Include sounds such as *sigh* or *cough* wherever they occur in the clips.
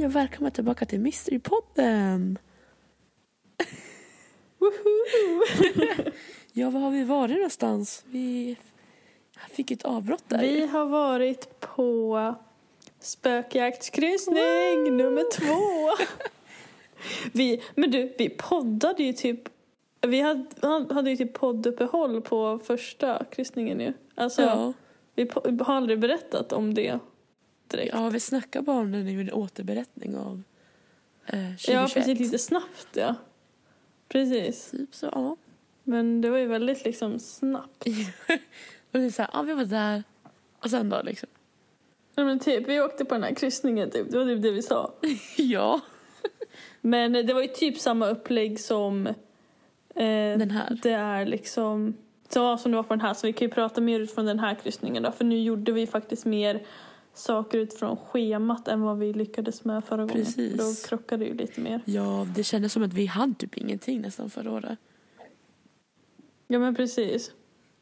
Hej och välkomna tillbaka till Mysterypodden! *laughs* ja, var har vi varit någonstans? Vi fick ett avbrott där. Vi har varit på spökjaktskryssning nummer två. *laughs* vi, men du, vi poddade ju typ vi hade, hade ju typ podduppehåll på första kryssningen ju. Alltså, ja. vi har aldrig berättat om det direkt. Ja, vi snackade bara om när vi gjorde återberättning av eh, 2021. Ja, precis. Lite snabbt, ja. Precis. Typ så, ja. Men det var ju väldigt liksom snabbt. *laughs* och det är så här, ja vi var där. Och sen då liksom. Ja men typ, vi åkte på den här kryssningen typ. Det var typ det vi sa. *laughs* ja. men det var ju typ samma upplägg som Eh, den här? Det är liksom, så som det var på den här, så vi kan ju prata mer utifrån den här kryssningen då, för nu gjorde vi faktiskt mer saker utifrån schemat än vad vi lyckades med förra Precis. gången. Då krockade det ju lite mer. Ja, det kändes som att vi hann typ ingenting nästan förra året. Ja men precis.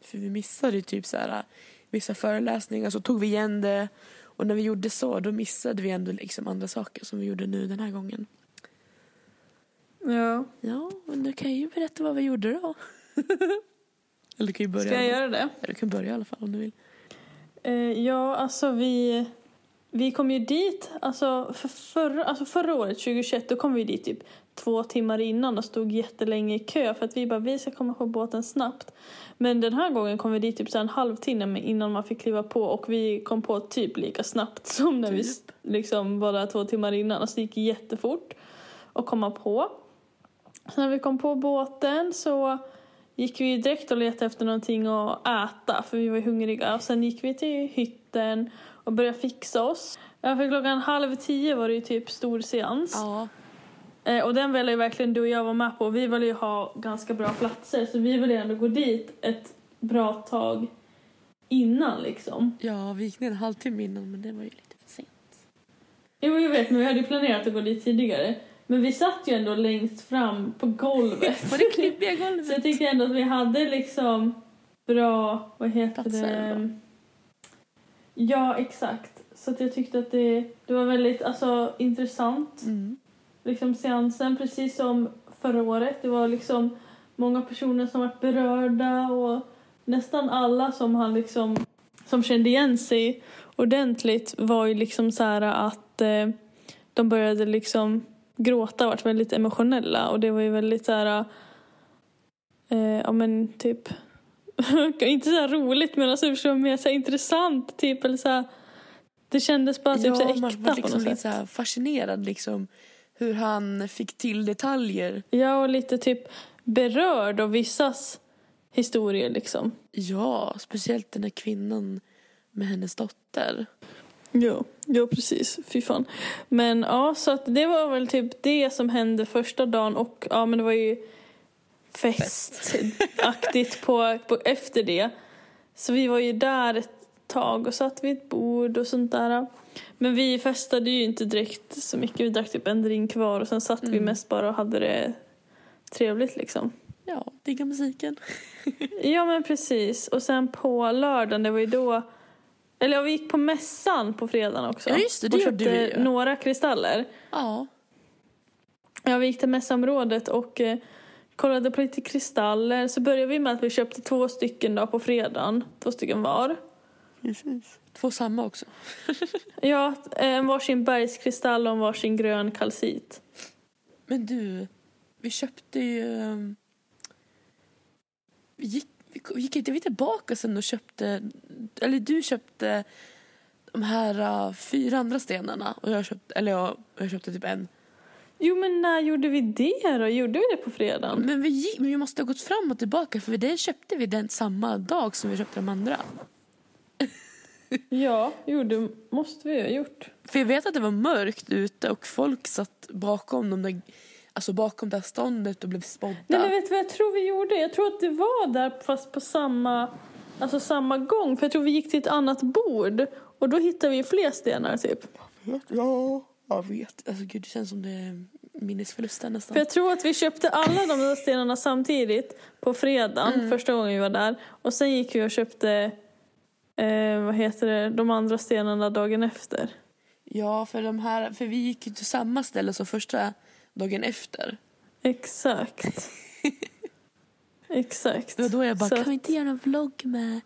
För vi missade ju typ så här vissa föreläsningar så tog vi igen det och när vi gjorde så då missade vi ändå liksom andra saker som vi gjorde nu den här gången. Ja. Ja, men du kan ju berätta vad vi gjorde då. *laughs* Eller du kan ju börja. Ska jag göra det? Ja, du kan börja i alla fall om du vill. Uh, ja, alltså vi, vi kom ju dit, alltså, för förra, alltså förra året, 2021, då kom vi dit typ två timmar innan och stod jättelänge i kö för att vi bara, vi ska komma på båten snabbt. Men den här gången kom vi dit typ så en halvtimme innan man fick kliva på och vi kom på typ lika snabbt *laughs* som när typ. vi liksom var där två timmar innan. Alltså det gick jättefort att komma på. Så när vi kom på båten så gick vi direkt och letade efter någonting att äta för vi var hungriga. Och sen gick vi till hytten och började fixa oss. För klockan halv tio var det ju typ stor seans. Ja. Eh, och den ville ju verkligen du och jag vara med på. Vi ville ju ha ganska bra platser så vi ville ändå gå dit ett bra tag innan liksom. Ja, vi gick ner en halvtimme innan men det var ju lite för sent. Jo, jag vet men vi hade ju planerat att gå dit tidigare. Men vi satt ju ändå längst fram på golvet. på det klibbiga golvet. Så jag tyckte ändå att vi hade liksom bra, vad heter Platser, det? Ja, exakt. Så att jag tyckte att det, det var väldigt alltså, intressant. Mm. Liksom seansen, precis som förra året. Det var liksom många personer som var berörda och nästan alla som han liksom som kände igen sig ordentligt var ju liksom så här att eh, de började liksom gråta och varit väldigt emotionella och det var ju väldigt så här, eh, ja men typ, *laughs* inte så här roligt men alltså förstår mer så här intressant typ eller så här, det kändes bara typ ja, så här äkta man var liksom lite så fascinerad liksom hur han fick till detaljer. Ja och lite typ berörd av vissas historier liksom. Ja, speciellt den där kvinnan med hennes dotter. Jo, jo precis. Fy fan. Men ja, så att det var väl typ det som hände första dagen och ja men det var ju festaktigt på, på efter det. Så vi var ju där ett tag och satt vid ett bord och sånt där. Men vi festade ju inte direkt så mycket. Vi drack typ en drink kvar och sen satt mm. vi mest bara och hade det trevligt liksom. Ja, digga musiken. *laughs* ja men precis. Och sen på lördagen, det var ju då eller vi gick på mässan på fredagen också. Ja just det, det och köpte vi ju. några kristaller. Ja. Ja, vi gick till mässområdet och eh, kollade på lite kristaller. Så började vi med att vi köpte två stycken då på fredagen. Två stycken var. Precis. Två samma också. *laughs* ja, en varsin bergskristall och en varsin grön kalcit. Men du, vi köpte ju... Ehm, vi gick gick inte vi tillbaka sen och köpte, eller du köpte de här uh, fyra andra stenarna och jag köpte, eller jag, jag köpte typ en. Jo men när gjorde vi det då? Gjorde vi det på fredagen? Men vi, men vi måste ha gått fram och tillbaka för det köpte vi den samma dag som vi köpte de andra. ja, jo det måste vi ha gjort. För jag vet att det var mörkt ute och folk satt bakom de där alltså bakom det här ståndet och blev spådda. Nej men vet du vad jag tror vi gjorde? Jag tror att det var där fast på samma, alltså samma gång. För jag tror vi gick till ett annat bord och då hittade vi fler stenar typ. Ja, jag vet. Alltså gud det känns som det är minnesförlusten nästan. För jag tror att vi köpte alla de där stenarna samtidigt på fredagen, mm. första gången vi var där. Och sen gick vi och köpte, eh, vad heter det, de andra stenarna dagen efter. Ja, för de här, för vi gick ju till samma ställe som första dagen efter. Exakt. *laughs* Exakt. Det var då jag bara, Så kan vi inte göra en vlogg med...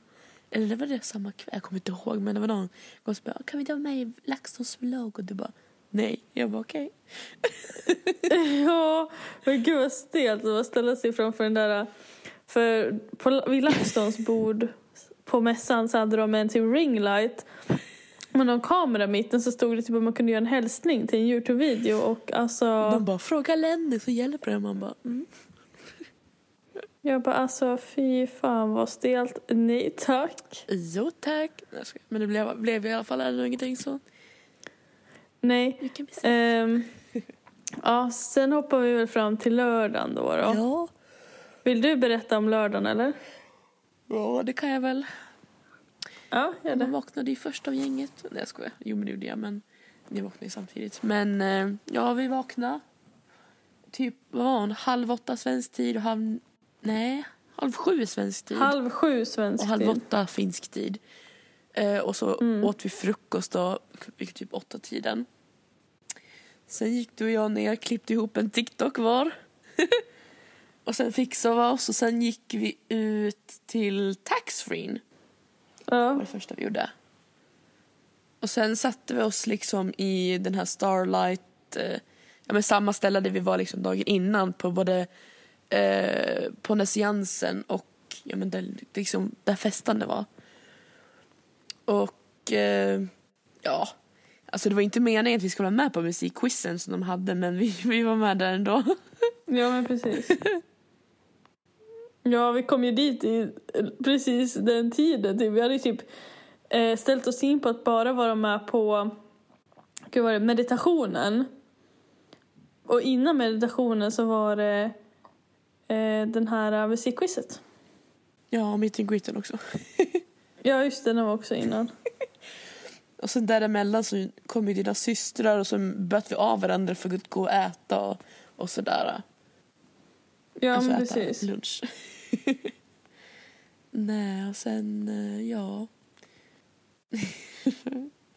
Eller det var det samma kväll, jag kommer inte ihåg, men det var någon gång som bara, kan vi inte vara med i LaxTons vlogg? Och du bara, nej. Jag bara, okej. *laughs* Ja, men gud vad stelt att ställa sig framför den där... För på, vid LaxTons bord på mässan så hade de en typ ringlight. Men någon kamera i mitten så stod det typ att man kunde göra en hälsning till en Youtube-video och alltså... De bara, fråga Lenny så hjälper det. Man bara, mm. Jag bara alltså fy fan vad stelt. Nej tack. jo tack. Men det blev, blev i alla fall ändå ingenting så. Nej. Ehm, *laughs* ja, sen hoppar vi väl fram till lördagen då. då. Ja. Vill du berätta om lördagen eller? ja, det kan jag väl. Ja, gör Man det. vaknade ju först av gänget. Nej jag skojar. Jo men det gjorde jag men ni vaknade ju samtidigt. Men eh, ja vi vaknade. Typ vad var hon? Halv åtta svensk tid och halv... Nej, halv sju svensk tid. Halv sju svensk och halv tid. åtta finsk tid. Eh, och så Mm. åt vi frukost då, vid typ åtta tiden. Sen gick du och jag ner, klippte ihop en TikTok var. *laughs* och sen fixade vi oss och sen gick vi ut till taxfree. Det var Ja. det första vi gjorde. Och sen satte vi oss liksom i den här Starlight, eh, ja men samma ställe där vi var liksom dagen innan på både eh, på Jansen och ja men där, liksom, där festande var. Och eh, ja, alltså det var inte meningen att vi skulle vara med på musikquizen som de hade men vi, vi var med där ändå. *laughs* ja, men precis. Ja, vi kom ju dit i precis den tiden. Typ. Vi hade ju typ eh, ställt oss in på att bara vara med på gud var det, meditationen. Och innan meditationen så var det den här eh, musikquizet. Ja, och meet and greeten också. *laughs* Ja, just det, den var också innan. Och sen däremellan så kom ju dina systrar och så böt vi av varandra för att gå och äta och, och sådär. Ja, alltså men äta precis. lunch. *laughs* Nej, och sen, eh, ja.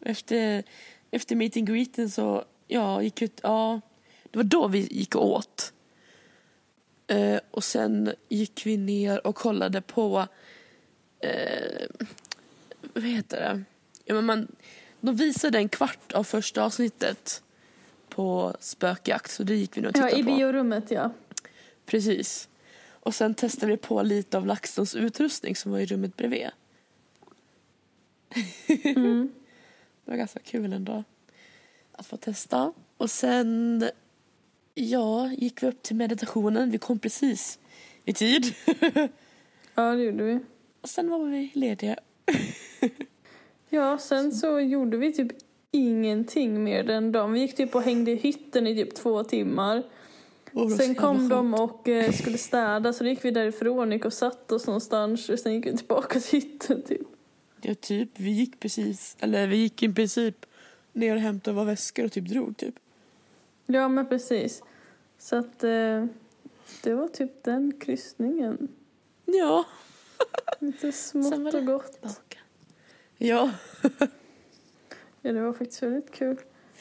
*laughs* efter, efter meet and greeten så, ja, gick ut, ja. Det var då vi gick åt. Eh, och sen gick vi ner och kollade på, eh, vad heter det? Ja, men man, de visade en kvart av första avsnittet på spökjakt så det gick vi nog och Ja, tittade i på. biorummet, ja. Precis. Och sen testade vi på lite av LaxTons utrustning som var i rummet bredvid. Mm. *laughs* Det var ganska kul ändå att få testa. Och sen, ja, gick vi upp till meditationen. Vi kom precis i tid. Ja, det gjorde vi. Och sen var vi lediga. Ja, sen så gjorde vi typ ingenting mer den dagen. Vi gick typ och hängde i hytten i typ två timmar. Så Sen kom de och eh, skulle städa så då gick vi därifrån gick och satt oss någonstans och sen gick vi tillbaka till hytten typ. Ja, typ. Vi gick precis, eller vi gick i princip ner och hämtade våra väskor och typ drog typ. Ja men precis. Så att eh, det var typ den kryssningen. Ja. Lite *laughs* smått och gott. tillbaka. Ja. *laughs* Ja det var faktiskt väldigt kul.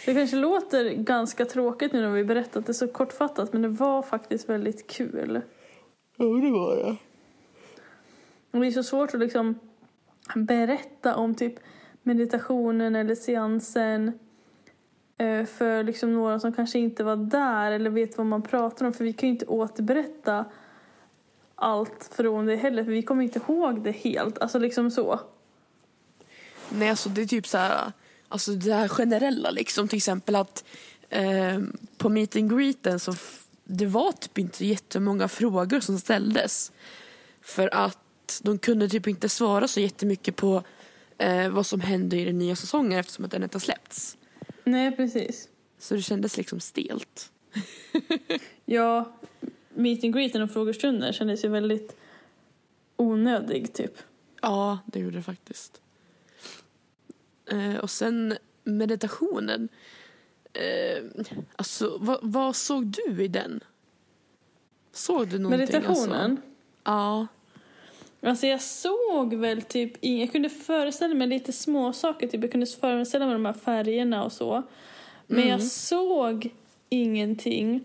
Det kanske låter ganska tråkigt nu när vi berättat det så kortfattat men det var faktiskt väldigt kul. Ja, det var det. Och det är så svårt att liksom berätta om typ meditationen eller seansen Eh, för liksom några som kanske inte var där eller vet vad man pratar om. För vi kan ju inte återberätta allt från det heller för vi kommer inte ihåg det helt. Alltså liksom så. Nej, alltså det är typ så här, alltså det här generella liksom. Till exempel att eh, på meet and greeten så det var typ inte jättemånga frågor som ställdes. För att de kunde typ inte svara så jättemycket på eh, vad som händer i den nya säsongen eftersom att den inte har släppts. Nej precis. Så det kändes liksom stelt. *laughs* Ja, meet and greeten och frågestunden kändes ju väldigt onödig typ. Ja, det gjorde det faktiskt. Eh, och sen meditationen. Eh, alltså, vad, vad såg du i den? Såg du någonting? Meditationen? Alltså? Ja. Alltså jag såg väl typ, jag kunde föreställa mig lite små saker typ jag kunde föreställa mig de här färgerna och så. Men mm. jag såg ingenting.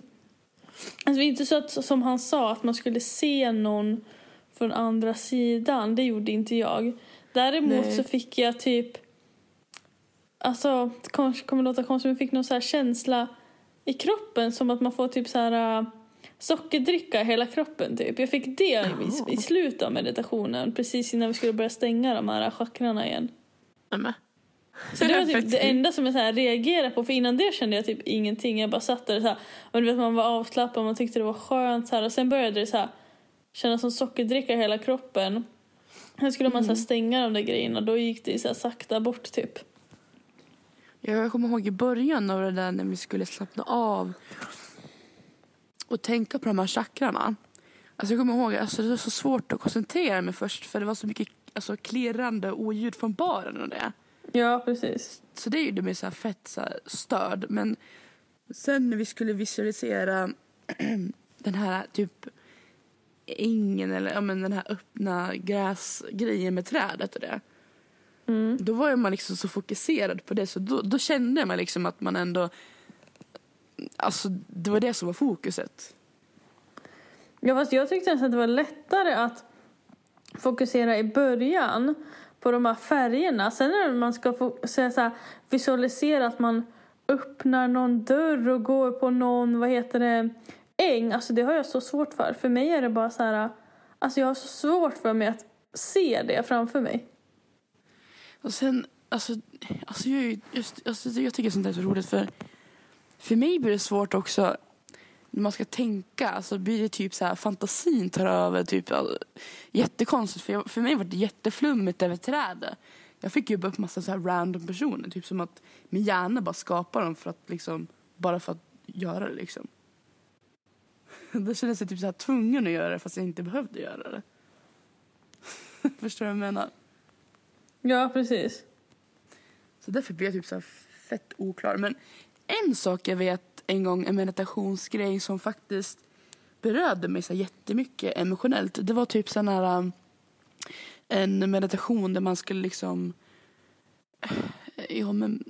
Alltså det är inte så att, som han sa, att man skulle se någon från andra sidan. Det gjorde inte jag. Däremot Nej. så fick jag typ, alltså det kommer, kommer låta konstigt, men jag fick någon så känsla i kroppen som att man får typ så här sockerdricka i hela kroppen typ. Jag fick det i, i slutet av meditationen precis innan vi skulle börja stänga de här chakrarna igen. Nämen. Så det var typ *laughs* det enda som jag så här reagerade på för innan det kände jag typ ingenting. Jag bara satt där och så här, och du vet, man var avslappnad och man tyckte det var skönt så här, och sen började det så här, kännas som sockerdricka i hela kroppen. Sen skulle man så mm. stänga de där grejerna då gick det så här, sakta bort typ. Jag kommer ihåg i början av det där när vi skulle slappna av och tänka på de här chakrarna. Alltså jag kommer ihåg alltså det var så svårt att koncentrera mig först för det var så mycket alltså, klirrande oljud från baren och det. Ja, precis. Så det gjorde mig så här fett så här störd. Men sen när vi skulle visualisera *clears throat* den här typ ängen eller ja, men den här öppna gräsgrejen med trädet och det. Mm. Då var man liksom så fokuserad på det så då, då kände man liksom att man ändå Alltså det var det som var fokuset. Ja fast jag tyckte nästan att det var lättare att fokusera i början på de här färgerna. Sen när man ska få, så här, visualisera att man öppnar någon dörr och går på någon, vad heter det, äng. Alltså det har jag så svårt för. För mig är det bara så här, alltså jag har så svårt för mig att se det framför mig. Och sen, alltså, alltså, jag, just, alltså jag tycker sånt där är så roligt för för mig blir det svårt också när man ska tänka. Alltså blir det typ så här, fantasin tar över. Typ, jättekonstigt. För, jag, för mig var det jätteflummigt över trädet. Jag fick jobba upp massa så här random personer. Typ som att min hjärna bara skapar dem för att liksom, bara för att göra det liksom. *laughs* Då kände jag typ så här tvungen att göra det fast jag inte behövde göra det. *laughs* Förstår du vad jag menar? Ja, precis. Så därför blir jag typ så fett oklar. Men en sak jag vet en gång, en meditationsgrej som faktiskt berörde mig så jättemycket emotionellt. Det var typ sån här um, en meditation där man skulle liksom ja, men,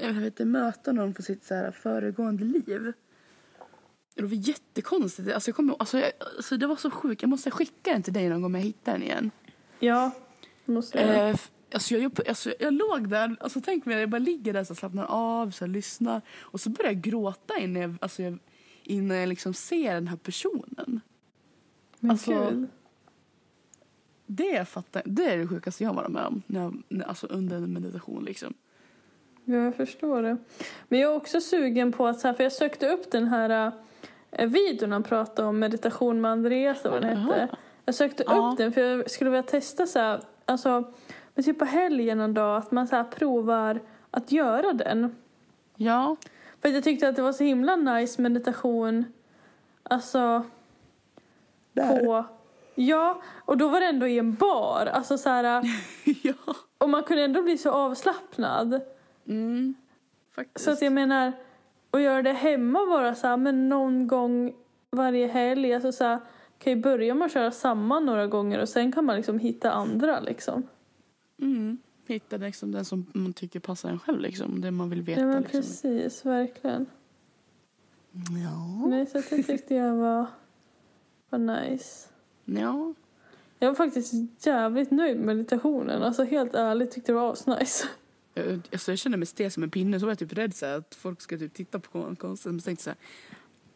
jag vet inte, möta någon för sitt så här föregående liv. Det var jättekonstigt. Alltså, jag kommer, alltså, jag, alltså, det var så sjukt. Jag måste skicka den till dig någon gång om jag hittar den igen. Ja, måste jag. Eh, Alltså jag, alltså jag låg där, alltså tänk mig jag bara ligger där och slappnar av, så lyssnar och så börjar jag gråta innan jag, alltså jag, innan jag liksom ser den här personen. Men alltså, kul. Det, jag fattar, det är det sjukaste jag har varit med om när jag, alltså under en meditation. Liksom. Ja, jag förstår det. Men jag är också sugen på att, för jag sökte upp den här äh, videon han pratade om, meditation med Andreas, vad den hette. Jag sökte ja. upp den för jag skulle vilja testa så här, alltså men typ på helgen en dag att man så provar att göra den. Ja. För jag tyckte att det var så himla nice meditation. Alltså. Där. På. Ja, och då var det ändå i en bar. Alltså så här. *laughs* ja. Och man kunde ändå bli så avslappnad. Mm. Faktiskt. Så att jag menar. Att göra det hemma bara så här, men någon gång varje helg. Alltså så här, kan ju börja med att köra samma några gånger och sen kan man liksom hitta andra liksom. Mm. Hitta liksom den som man tycker passar en själv, liksom. det man vill veta. Ja, men liksom. precis, verkligen. Ja. Nej, så det tyckte jag var, var nice. Ja. Jag var faktiskt jävligt nöjd med meditationen. Alltså helt ärligt tyckte det var asnice. Jag, alltså, jag kände mig stel som en pinne. Så var jag typ rädd så här, att folk ska typ titta på konsten. Men jag tänkte så här,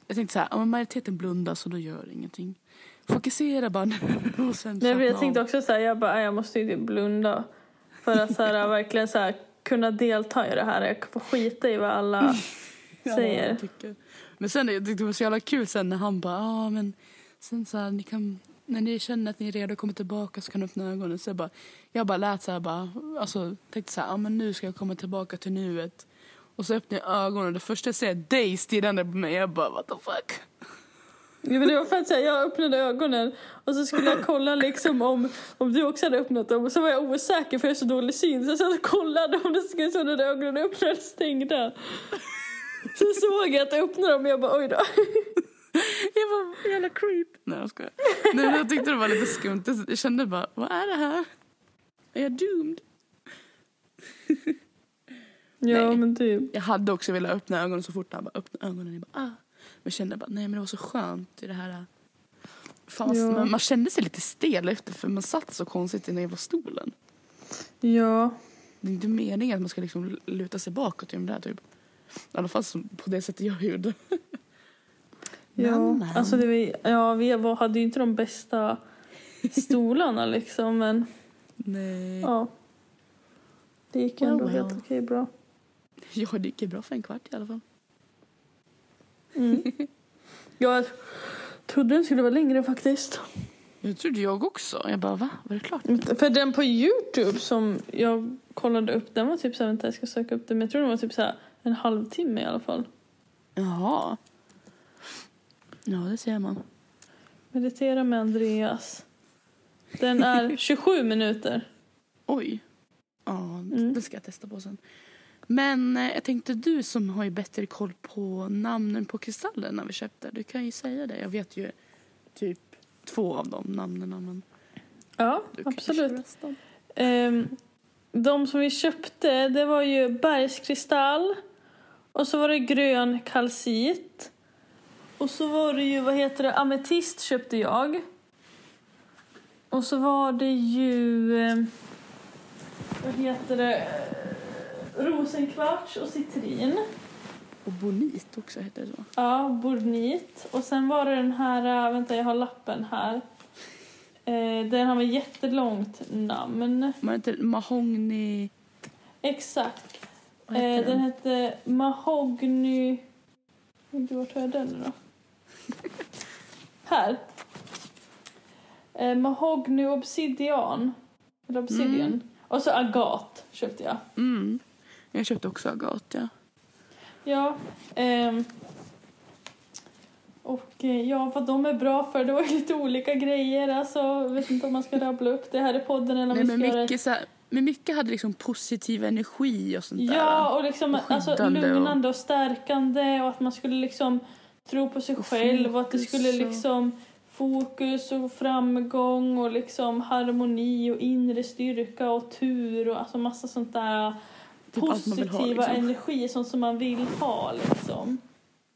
jag tänkte så här, om majoriteten blundar så då gör ingenting. Fokusera bara nu *laughs* och sen Nej, Jag tänkte också så här, jag bara, jag måste ju typ blunda. För att så här, *laughs* verkligen så här, kunna delta i det här. Jag får skita i vad alla *laughs* säger. Ja, men sen jag tyckte det var så jävla kul sen när han bara, ja ah, men sen så här, ni kan, när ni känner att ni är redo att komma tillbaka så kan ni öppna ögonen. Så jag bara, jag bara lät så här bara, alltså tänkte så här, ja ah, men nu ska jag komma tillbaka till nuet. Och så öppnar jag ögonen och det första jag ser är dig stirrande på mig. Jag bara, what the fuck. Ja, men det var för att jag öppnade ögonen och så skulle jag kolla liksom om, om du också hade öppnat dem. Och så var jag osäker för jag är så dålig syn så jag satt och kollade om det skulle så när ögonen öppnade eller stängda. Så såg jag att jag öppnade dem och jag bara oj då. Jag var jävla creep. Nej jag skojar. Nej, men jag tyckte det var lite skumt. Jag kände bara, vad är det här? Är jag doomed? Ja Nej. men typ. Jag hade också velat öppna ögonen så fort han bara öppnade ögonen. Jag bara, ah. Men kände bara, nej men det var så skönt i det här. Fan, Ja. man, man kände sig lite stel efter för man satt så konstigt i den jävla stolen. Ja. Det är inte meningen att man ska liksom luta sig bakåt i den där typ. I alla fall på det sättet jag gjorde. Ja, Men, men. alltså det var, ja, vi var, hade ju inte de bästa stolarna *laughs* liksom men Nej. ja. Det gick Well, ändå well. helt okej bra. Ja, det gick bra för en kvart i alla fall. Mm. Jag trodde den skulle vara längre faktiskt. Jag trodde jag också. Jag bara, va? Var det klart? För den på Youtube som jag kollade upp, den var typ så här, vänta jag ska söka upp den, men jag tror den var typ så här en halvtimme i alla fall. Jaha. Ja, det ser man. Meditera med Andreas. Den är *laughs* 27 minuter. Oj. Ja, Mm. det ska jag testa på sen. Men eh, jag tänkte du som har ju bättre koll på namnen på kristallerna vi köpte. Du kan ju säga det. Jag vet ju typ två av de namnen. Men Ja, absolut. Ehm, de som vi köpte, det var ju bergskristall. Och så var det grön kalcit. Och så var det ju, vad heter det, ametist köpte jag. Och så var det ju, eh, vad heter det, rosenkvarts och citrin. Och bonit också heter det så. Ja, bornit. Och sen var det den här, äh, vänta jag har lappen här. Eh, den har ett jättelångt namn. Man heter mahogny... Exakt. Vad Eh, heter den den? hette Mahogny... Vänta, Vart har jag den nu då? här. Eh, Mahogny Obsidian. Eller Obsidian. Mm. Och så agat köpte jag. Mm. Jag köpte också agat, ja. Ja. ehm, och eh, ja, vad de är bra för, det var ju lite olika grejer. Alltså, jag vet inte om man ska rabbla upp det här i podden eller om Nej, vi men ska göra mycket, så här, men mycket hade liksom positiv energi och sånt där. Ja, och liksom Och alltså, skyddande och- lugnande och stärkande och att man skulle liksom tro på sig Och själv och att det fokus skulle liksom fokus och framgång och liksom harmoni och inre styrka och tur och alltså massa sånt där Typ allt man vill positiva ha, liksom. energi, sånt som man vill ha liksom.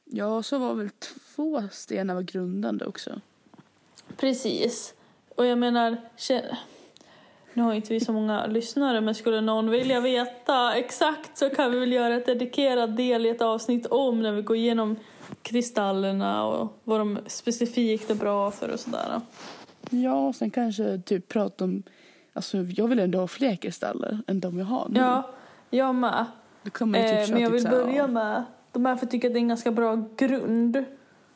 Ja, så var väl två stenar var grundande också. Precis. Och jag menar, nu har inte vi så många lyssnare men skulle någon vilja veta exakt så kan vi väl göra ett dedikerat del i ett avsnitt om när vi går igenom kristallerna och vad de specifikt är bra för och sådär. Ja, och sen kanske typ prata om... Alltså, jag vill ändå ha fler kristaller än de jag har nu. Ja, jag med. Kan man ju typ Eh, men jag typ vill här, börja med de här för jag tycker att det är en ganska bra grund.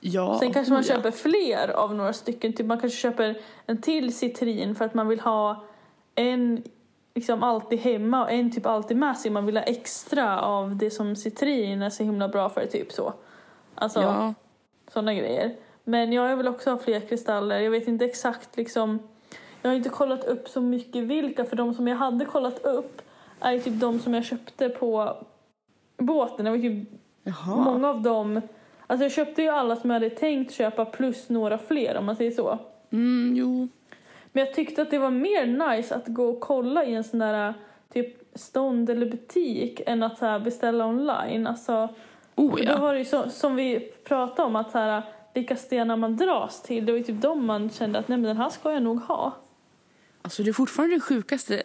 Ja, Sen kanske man oh ja. köper fler av några stycken. Typ man kanske köper en till citrin för att man vill ha en liksom alltid hemma och en typ alltid med sig. Man vill ha extra av det som citrin är så himla bra för. Typ så. Alltså Ja, sådana grejer. Men jag vill också ha fler kristaller. Jag vet inte exakt liksom. Jag har inte kollat upp så mycket vilka. För de som jag hade kollat upp är typ de som jag köpte på båten. Det var typ jaha. Många av dem... Alltså jag köpte ju alla som jag hade tänkt köpa plus några fler om man säger så. Mm, jo. Men jag tyckte att det var mer nice att gå och kolla i en sån där typ stånd eller butik än att så beställa online. Alltså, Oh Då ja. var det ju så, som vi pratade om att så här, vilka stenar man dras till. Det var ju typ de man kände att nej men den här ska jag nog ha. Alltså det är fortfarande det sjukaste.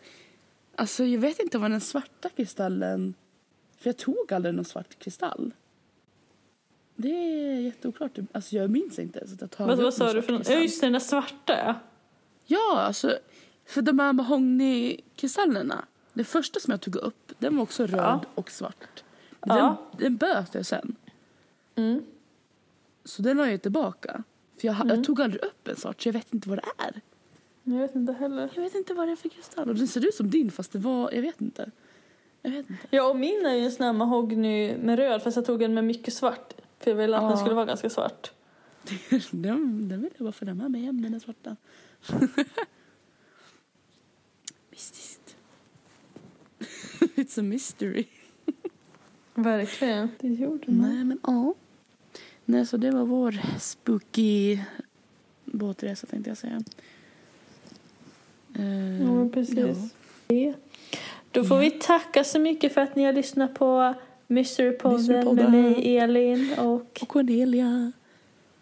Alltså jag vet inte vad den svarta kristallen... För jag tog aldrig någon svart kristall. Det är jätteoklart. Alltså jag minns inte. Så att jag tar Vad, vad sa du för något? Ja just den där svarta. Ja, alltså. För de här mahognykristallerna. Det första som jag tog upp, den var också röd Ja. och svart. Den, Ja. den böt jag sen. Mm. Så den la jag tillbaka. För jag, jag tog aldrig upp en svart så jag vet inte vad det är. Jag vet inte heller. Jag vet inte vad det är för kristall. Och den ser ut som din fast det var, jag vet inte. Jag vet inte. Ja och min är ju en sån här mahogny med röd fast jag tog den med mycket svart. För jag ville att Ja. den skulle vara ganska svart. *laughs* Den, den vill jag bara med mig hem, den är svarta. *laughs* Mystiskt. It's a mystery. *laughs* Verkligen. Det gjorde man. Nej men ja. Nej så det var vår spooky båtresa tänkte jag säga. Uh, ja, precis. Ja. Då får ja. vi tacka så mycket för att ni har lyssnat på Mysterypodden med mig, Elin och... Och Cornelia.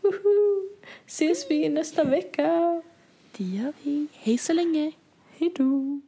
Woho! Ses vi nästa vecka. Det gör vi. Hej så länge. Hej då.